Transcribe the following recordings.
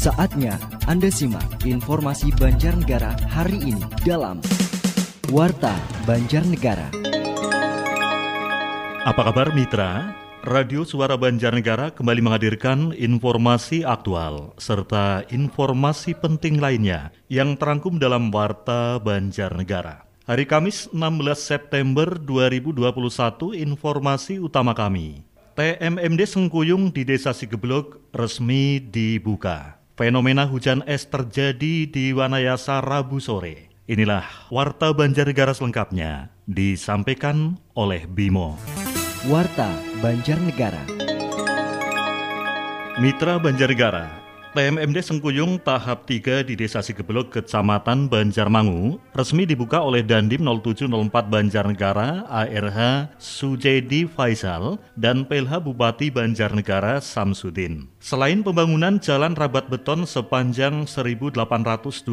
Saatnya Anda simak informasi Banjarnegara hari ini dalam Warta Banjarnegara. Apa kabar mitra? Radio Suara Banjarnegara kembali menghadirkan informasi aktual serta informasi penting lainnya yang terangkum dalam Warta Banjarnegara. Hari Kamis 16 September 2021 informasi utama kami. TMMD Sengkuyung di Desa Sigeblok resmi dibuka. Fenomena hujan es terjadi di Wanayasa Rabu sore. Inilah Warta Banjarnegara selengkapnya disampaikan oleh Bimo. Warta Banjarnegara. Mitra Banjarnegara, TMMD Sengkuyung tahap 3 di Desa Sigeblok, Kecamatan Banjarmangu, resmi dibuka oleh Dandim 0704 Banjarnegara ARH Sujedi Faisal dan PLH Bupati Banjarnegara Samsudin. Selain pembangunan jalan rabat beton sepanjang 1823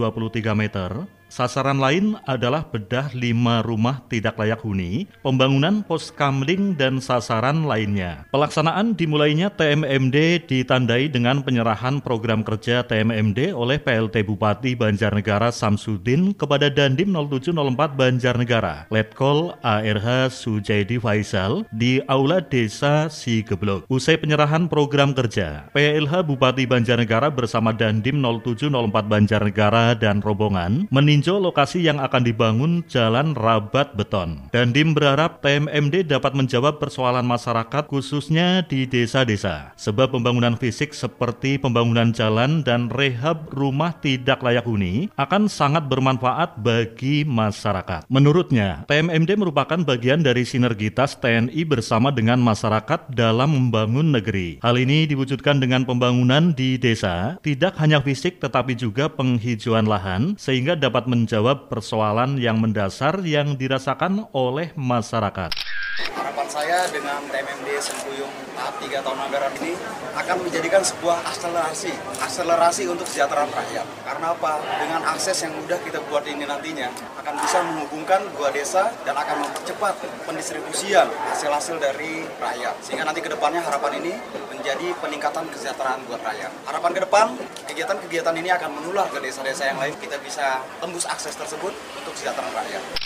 meter, Sasaran lain adalah bedah lima rumah tidak layak huni, pembangunan pos kamling dan sasaran lainnya. Pelaksanaan dimulainya TMMD ditandai dengan penyerahan program kerja TMMD oleh PLT Bupati Banjarnegara Samsudin kepada Dandim 0704 Banjarnegara, Letkol ARH Sujaidi Faisal di Aula Desa Sigeblok. Usai penyerahan program kerja, PLH Bupati Banjarnegara bersama Dandim 0704 Banjarnegara dan rombongan meninjau lokasi yang akan dibangun jalan rabat beton. Dandim berharap TMMD dapat menjawab persoalan masyarakat khususnya di desa-desa. Sebab pembangunan fisik seperti pembangunan jalan dan rehab rumah tidak layak huni akan sangat bermanfaat bagi masyarakat. Menurutnya, TMMD merupakan bagian dari sinergitas TNI bersama dengan masyarakat dalam membangun negeri. Hal ini diwujudkan dengan pembangunan di desa, tidak hanya fisik tetapi juga penghijauan lahan sehingga dapat menjawab persoalan yang mendasar yang dirasakan oleh masyarakat. Harapan saya dengan TMMD Sengkuyung tahap 3 tahun anggaran ini akan menjadikan sebuah akselerasi, akselerasi untuk kesejahteraan rakyat. Karena apa? Dengan akses yang mudah kita buat ini nantinya akan bisa menghubungkan dua desa dan akan mempercepat pendistribusian hasil-hasil dari rakyat. Sehingga nanti ke depannya harapan ini menjadi peningkatan kesejahteraan buat rakyat. Harapan ke depan, kegiatan-kegiatan ini akan menular ke desa-desa yang lain. Kita bisa tembus akses tersebut untuk kesejahteraan rakyat.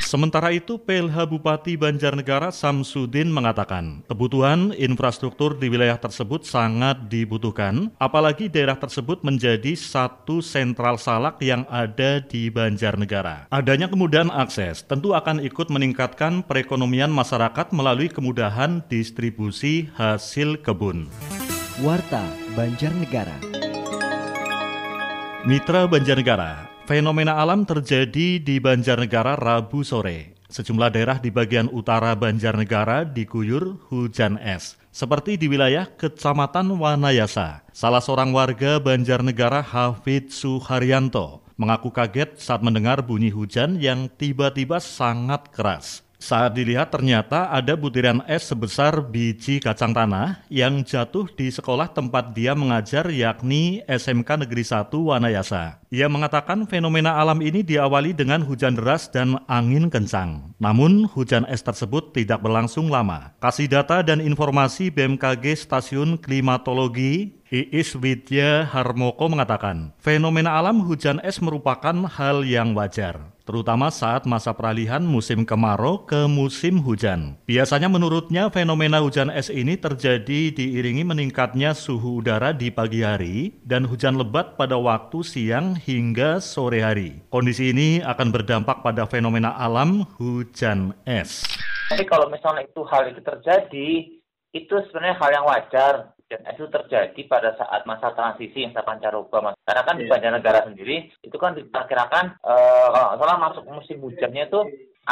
Sementara itu, PLH Bupati Banjarnegara Samsudin mengatakan, kebutuhan infrastruktur di wilayah tersebut sangat dibutuhkan, apalagi daerah tersebut menjadi satu sentral salak yang ada di Banjarnegara. Adanya kemudahan akses tentu akan ikut meningkatkan perekonomian masyarakat melalui kemudahan distribusi hasil kebun. Warta Banjarnegara. Mitra Banjarnegara, Fenomena alam terjadi di Banjarnegara Rabu sore. Sejumlah daerah di bagian utara Banjarnegara diguyur hujan es. Seperti di wilayah Kecamatan Wanayasa. Salah seorang warga Banjarnegara Hafid Suharyanto mengaku kaget saat mendengar bunyi hujan yang tiba-tiba sangat keras. Saat dilihat ternyata ada butiran es sebesar biji kacang tanah yang jatuh di sekolah tempat dia mengajar yakni SMK Negeri 1 Wanayasa. Ia mengatakan fenomena alam ini diawali dengan hujan deras dan angin kencang. Namun hujan es tersebut tidak berlangsung lama. Kasih data dan informasi BMKG Stasiun Klimatologi Iis Widya Harmoko mengatakan, fenomena alam hujan es merupakan hal yang wajar, terutama saat masa peralihan musim kemarau ke musim hujan. Biasanya menurutnya fenomena hujan es ini terjadi diiringi meningkatnya suhu udara di pagi hari dan hujan lebat pada waktu siang hingga sore hari. Kondisi ini akan berdampak pada fenomena alam hujan es. Tapi kalau misalnya itu hal itu terjadi, itu sebenarnya hal yang wajar dan itu terjadi pada saat masa transisi yang pancaroba mas. Karena kan yeah. di Iya. Banjarnegara sendiri itu kan diperkirakan uh, kalau salah masuk musim hujannya itu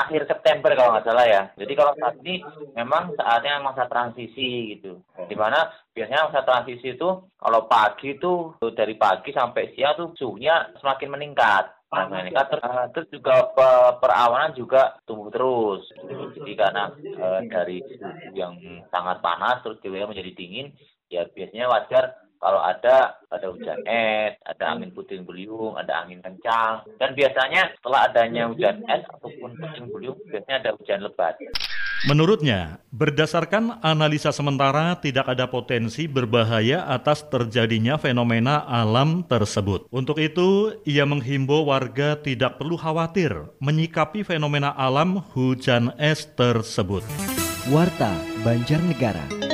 akhir September kalau nggak salah ya. Jadi kalau saat ini memang saatnya masa transisi gitu. Di mana biasanya masa transisi itu kalau pagi itu dari pagi sampai siang tuh suhunya semakin meningkat. Nah, meningkat ter- terus juga pe- perawanan juga tumbuh terus. Jadi karena uh, dari suhu yang sangat panas terus tiba menjadi dingin, ya biasanya wajar kalau ada ada hujan es, ada angin puting beliung, ada angin kencang, dan biasanya setelah adanya hujan es ataupun puting beliung, biasanya ada hujan lebat. Menurutnya, berdasarkan analisa sementara tidak ada potensi berbahaya atas terjadinya fenomena alam tersebut. Untuk itu, ia menghimbau warga tidak perlu khawatir menyikapi fenomena alam hujan es tersebut. Warta Banjarnegara.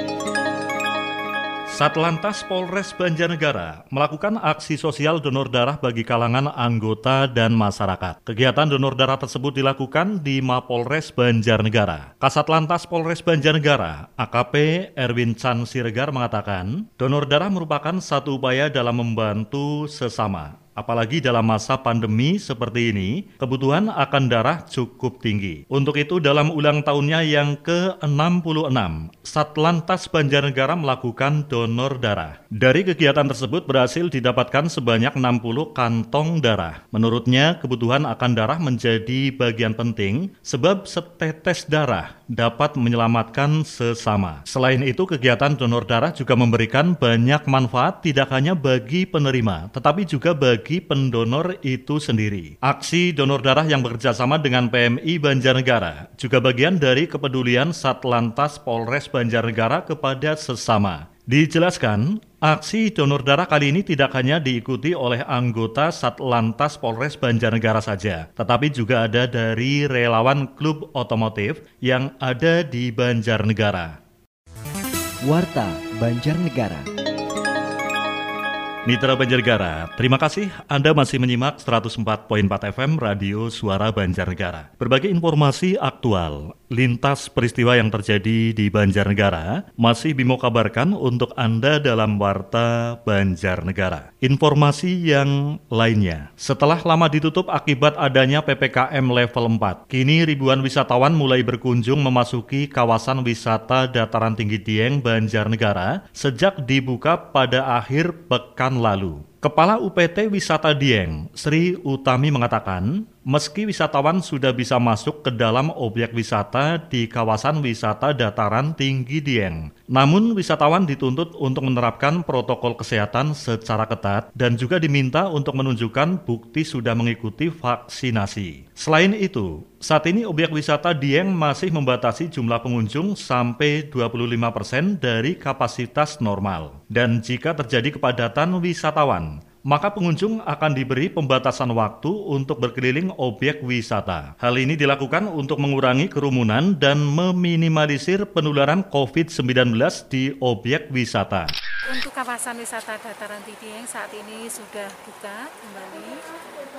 Satlantas Polres Banjarnegara melakukan aksi sosial donor darah bagi kalangan anggota dan masyarakat. Kegiatan donor darah tersebut dilakukan di Mapolres Banjarnegara. Kasatlantas Polres Banjarnegara, AKP Erwin Chan Siregar mengatakan, donor darah merupakan satu upaya dalam membantu sesama Apalagi dalam masa pandemi seperti ini, kebutuhan akan darah cukup tinggi. Untuk itu dalam ulang tahunnya yang ke-66, Satlantas Banjarnegara melakukan donor darah. Dari kegiatan tersebut berhasil didapatkan sebanyak 60 kantong darah. Menurutnya, kebutuhan akan darah menjadi bagian penting sebab setetes darah dapat menyelamatkan sesama. Selain itu, kegiatan donor darah juga memberikan banyak manfaat tidak hanya bagi penerima, tetapi juga bagi pendonor itu sendiri. Aksi donor darah yang bekerjasama dengan PMI Banjarnegara juga bagian dari kepedulian Satlantas Polres Banjarnegara kepada sesama. Dijelaskan, aksi donor darah kali ini tidak hanya diikuti oleh anggota Satlantas Polres Banjarnegara saja, tetapi juga ada dari relawan klub otomotif yang ada di Banjarnegara. Warta Banjarnegara. Mitra Banjarnegara, terima kasih Anda masih menyimak 104.4 FM Radio Suara Banjarnegara. Berbagai informasi aktual, lintas peristiwa yang terjadi di Banjarnegara masih Bimo kabarkan untuk Anda dalam Warta Banjarnegara. Informasi yang lainnya, setelah lama ditutup akibat adanya PPKM level 4, kini ribuan wisatawan mulai berkunjung memasuki kawasan wisata dataran tinggi Dieng, Banjarnegara sejak dibuka pada akhir pekan lalu. Kepala UPT Wisata Dieng, Sri Utami mengatakan, meski wisatawan sudah bisa masuk ke dalam objek wisata di kawasan wisata dataran tinggi Dieng, namun wisatawan dituntut untuk menerapkan protokol kesehatan secara ketat dan juga diminta untuk menunjukkan bukti sudah mengikuti vaksinasi. Selain itu, saat ini objek wisata Dieng masih membatasi jumlah pengunjung sampai 25% dari kapasitas normal. Dan jika terjadi kepadatan wisatawan, maka pengunjung akan diberi pembatasan waktu untuk berkeliling objek wisata. Hal ini dilakukan untuk mengurangi kerumunan dan meminimalisir penularan COVID-19 di objek wisata. Untuk kawasan wisata dataran tinggi yang saat ini sudah buka kembali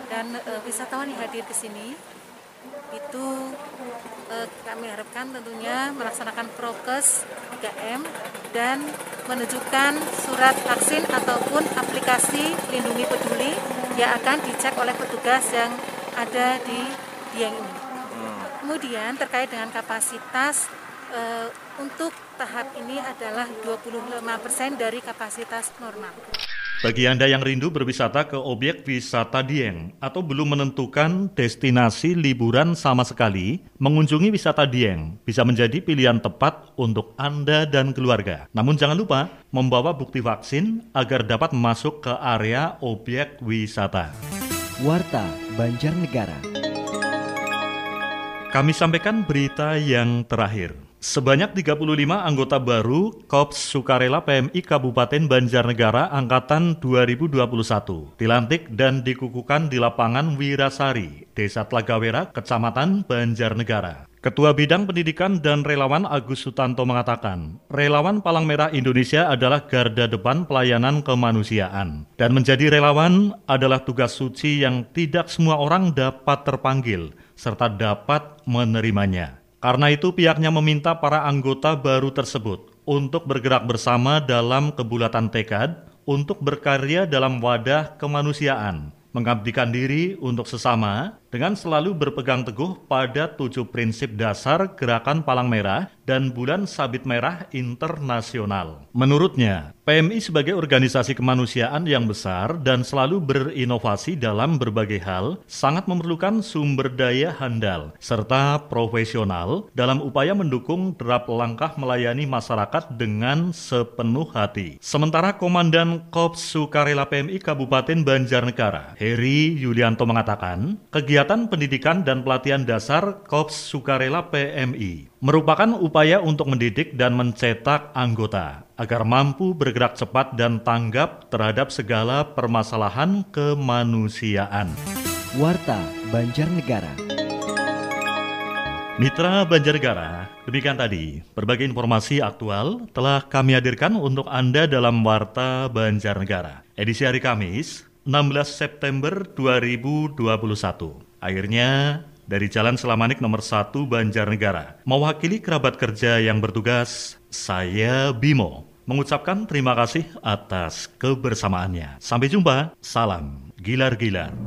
dan e, wisatawan yang hadir ke sini itu eh, kami harapkan tentunya melaksanakan prokes 3M dan menunjukkan surat vaksin ataupun aplikasi lindungi peduli yang akan dicek oleh petugas yang ada di Dieng ini. Kemudian terkait dengan kapasitas eh, untuk tahap ini adalah 25% dari kapasitas normal. Bagi Anda yang rindu berwisata ke objek wisata Dieng atau belum menentukan destinasi liburan sama sekali, mengunjungi wisata Dieng bisa menjadi pilihan tepat untuk Anda dan keluarga. Namun jangan lupa membawa bukti vaksin agar dapat masuk ke area objek wisata. Warta Banjarnegara. Kami sampaikan berita yang terakhir. Sebanyak 35 anggota baru Kops Sukarela PMI Kabupaten Banjarnegara Angkatan 2021 dilantik dan dikukuhkan di lapangan Wirasari, Desa Tlagawera, Kecamatan Banjarnegara. Ketua Bidang Pendidikan dan Relawan Agus Sutanto mengatakan, relawan Palang Merah Indonesia adalah garda depan pelayanan kemanusiaan. Dan menjadi relawan adalah tugas suci yang tidak semua orang dapat terpanggil, serta dapat menerimanya. Karena itu pihaknya meminta para anggota baru tersebut untuk bergerak bersama dalam kebulatan tekad untuk berkarya dalam wadah kemanusiaan, mengabdikan diri untuk sesama dengan selalu berpegang teguh pada tujuh prinsip dasar Gerakan Palang Merah dan Bulan Sabit Merah Internasional. Menurutnya, PMI sebagai organisasi kemanusiaan yang besar dan selalu berinovasi dalam berbagai hal sangat memerlukan sumber daya handal serta profesional dalam upaya mendukung derap langkah melayani masyarakat dengan sepenuh hati. Sementara Komandan Kops Sukarela PMI Kabupaten Banjarnegara, Heri Yulianto mengatakan, kegiatan Kegiatan Pendidikan dan Pelatihan Dasar Korps Sukarela PMI merupakan upaya untuk mendidik dan mencetak anggota agar mampu bergerak cepat dan tanggap terhadap segala permasalahan kemanusiaan. Warta Banjarnegara. Mitra Banjarnegara, demikian tadi berbagai informasi aktual telah kami hadirkan untuk Anda dalam Warta Banjarnegara. Edisi hari Kamis, 16 September 2021. Akhirnya, dari Jalan Selamanik nomor 1 Banjarnegara, mewakili kerabat kerja yang bertugas, saya Bimo, mengucapkan terima kasih atas kebersamaannya. Sampai jumpa, salam gilar-gilar.